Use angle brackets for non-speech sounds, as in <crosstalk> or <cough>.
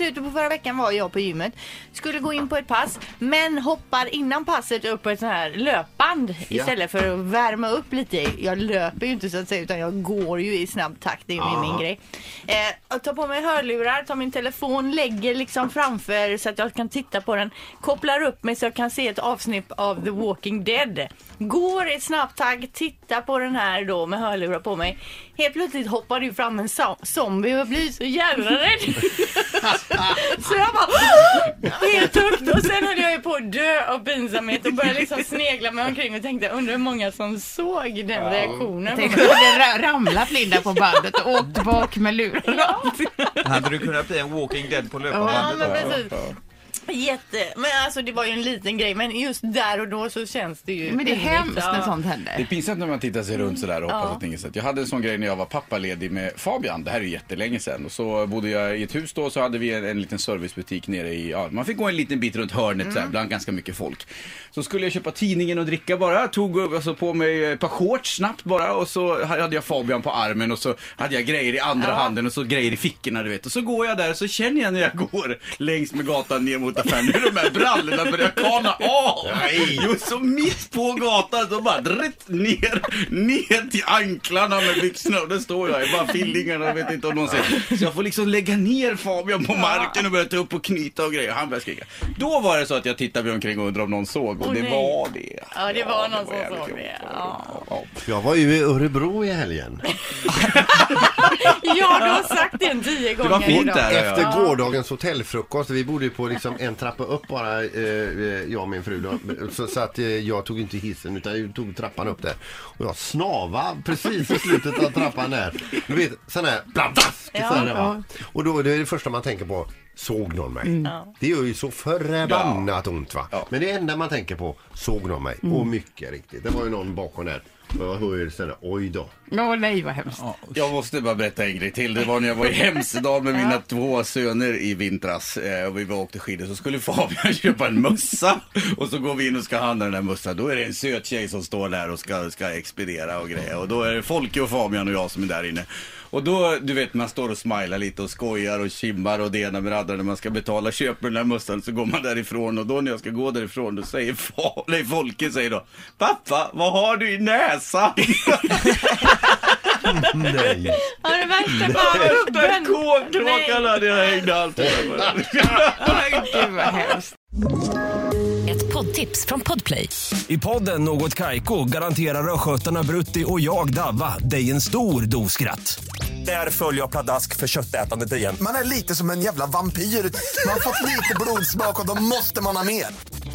slutet på förra veckan var jag på gymmet. Skulle gå in på ett pass men hoppar innan passet upp på ett sånt här löpband istället för att värma upp lite. Jag löper ju inte så att säga utan jag går ju i snabb takt. Det är ju min grej. Eh, jag tar på mig hörlurar, tar min telefon, lägger liksom framför så att jag kan titta på den. Kopplar upp mig så jag kan se ett avsnitt av The Walking Dead. Går i snabbtakt, tittar på den här då med hörlurar på mig. Helt plötsligt hoppar det ju fram en zo- zombie och jag blir så jävla rädd. <laughs> <laughs> så jag bara helt högt och sen höll jag ju på att dö av pinsamhet och började liksom snegla mig omkring och tänkte undrar hur många som såg den reaktionen. på Tänk om ra- ramlat Linda på bandet och åkt bak med luren. Hade du kunnat bli en walking dead på Ja, löpande men då? Jätte, men alltså det var ju en liten grej men just där och då så känns det ju Men det är hemskt när Ja. sånt Det är händer. pinsamt när man tittar sig runt sådär och hoppas Ja. att inget sätt. Jag hade en sån grej när jag var pappaledig med Fabian. Det här är ju jättelänge sedan. Och så bodde jag i ett hus då så hade vi en, en liten servicebutik nere i, ja, man fick gå en liten bit runt hörnet Mm. såhär, bland ganska mycket folk. Så skulle jag köpa tidningen och dricka bara. Tog alltså, på mig ett par shorts snabbt bara och så hade jag Fabian på armen och så hade jag grejer i andra handen och så grejer i fickorna du vet. Och så går jag där och så känner jag när jag går längs med gatan ner mot affären hur de här brallorna börjar kana av. Jo, så mitt på gatan så bara dritt ner, ner till anklarna med byxorna och där står jag i bara fillingarna och vet inte om någon ser. Så jag får liksom lägga ner Fabian på marken och börja ta upp och knyta och grejer. Han börjar skrika. Då var det så att jag tittade mig omkring och undrade om någon såg och Åh, det nej. var det. Ja, det var någon som jävligt såg jobbigt. det. Ja. Ja. Jag var ju i Örebro i helgen. <laughs> ja, du har sagt det tio gånger var fint idag. där. Ja, ja. Efter gårdagens hotellfrukost, vi bodde ju på liksom en trappa upp bara, eh, eh, jag och min fru då. Så, så att eh, jag tog inte hissen utan jag tog trappan upp där. Och jag snava precis i slutet av trappan där. Du vet, sån här pladask! Ja, så här, va? Och då det är det första man tänker på, såg någon mig? Det gör ju så förbannat ont va. Ja. Men det enda man tänker på, såg någon mig? Och mycket riktigt. Det var ju någon bakom där. Jag hör ju sen, oj då. Åh nej vad hemskt. Jag måste bara berätta en grej till. Det var när jag var i Hemsedal med mina två söner i vintras eh, och vi var och åkte skidor. Så skulle Fabian <laughs> köpa en mössa och så går vi in och ska handla den där mössan. Då är det en söt tjej som står där och ska, ska expediera och grejer. Och då är det Folke och Fabian och jag som är där inne. Och då, du vet, man står och smilar lite och skojar och kimmar och det ena med det andra när man ska betala. Köper den där mössan så går man därifrån och då när jag ska gå därifrån då säger Fa- nej, Folke säger då Pappa, vad har du i näsan? <laughs> Nej. Ja, det värsta bara Den kåkråkan hade jag hängde allt över. <laughs> Oj, Gud vad hemskt. Ett poddtips från Podplay. I podden Något Kaiko garanterar östgötarna Brutti och jag, Davva, dig en stor dos skratt. Där följer jag pladask för köttätandet igen. Man är lite som en jävla vampyr. Man har fått lite blodsmak och då måste man ha mer.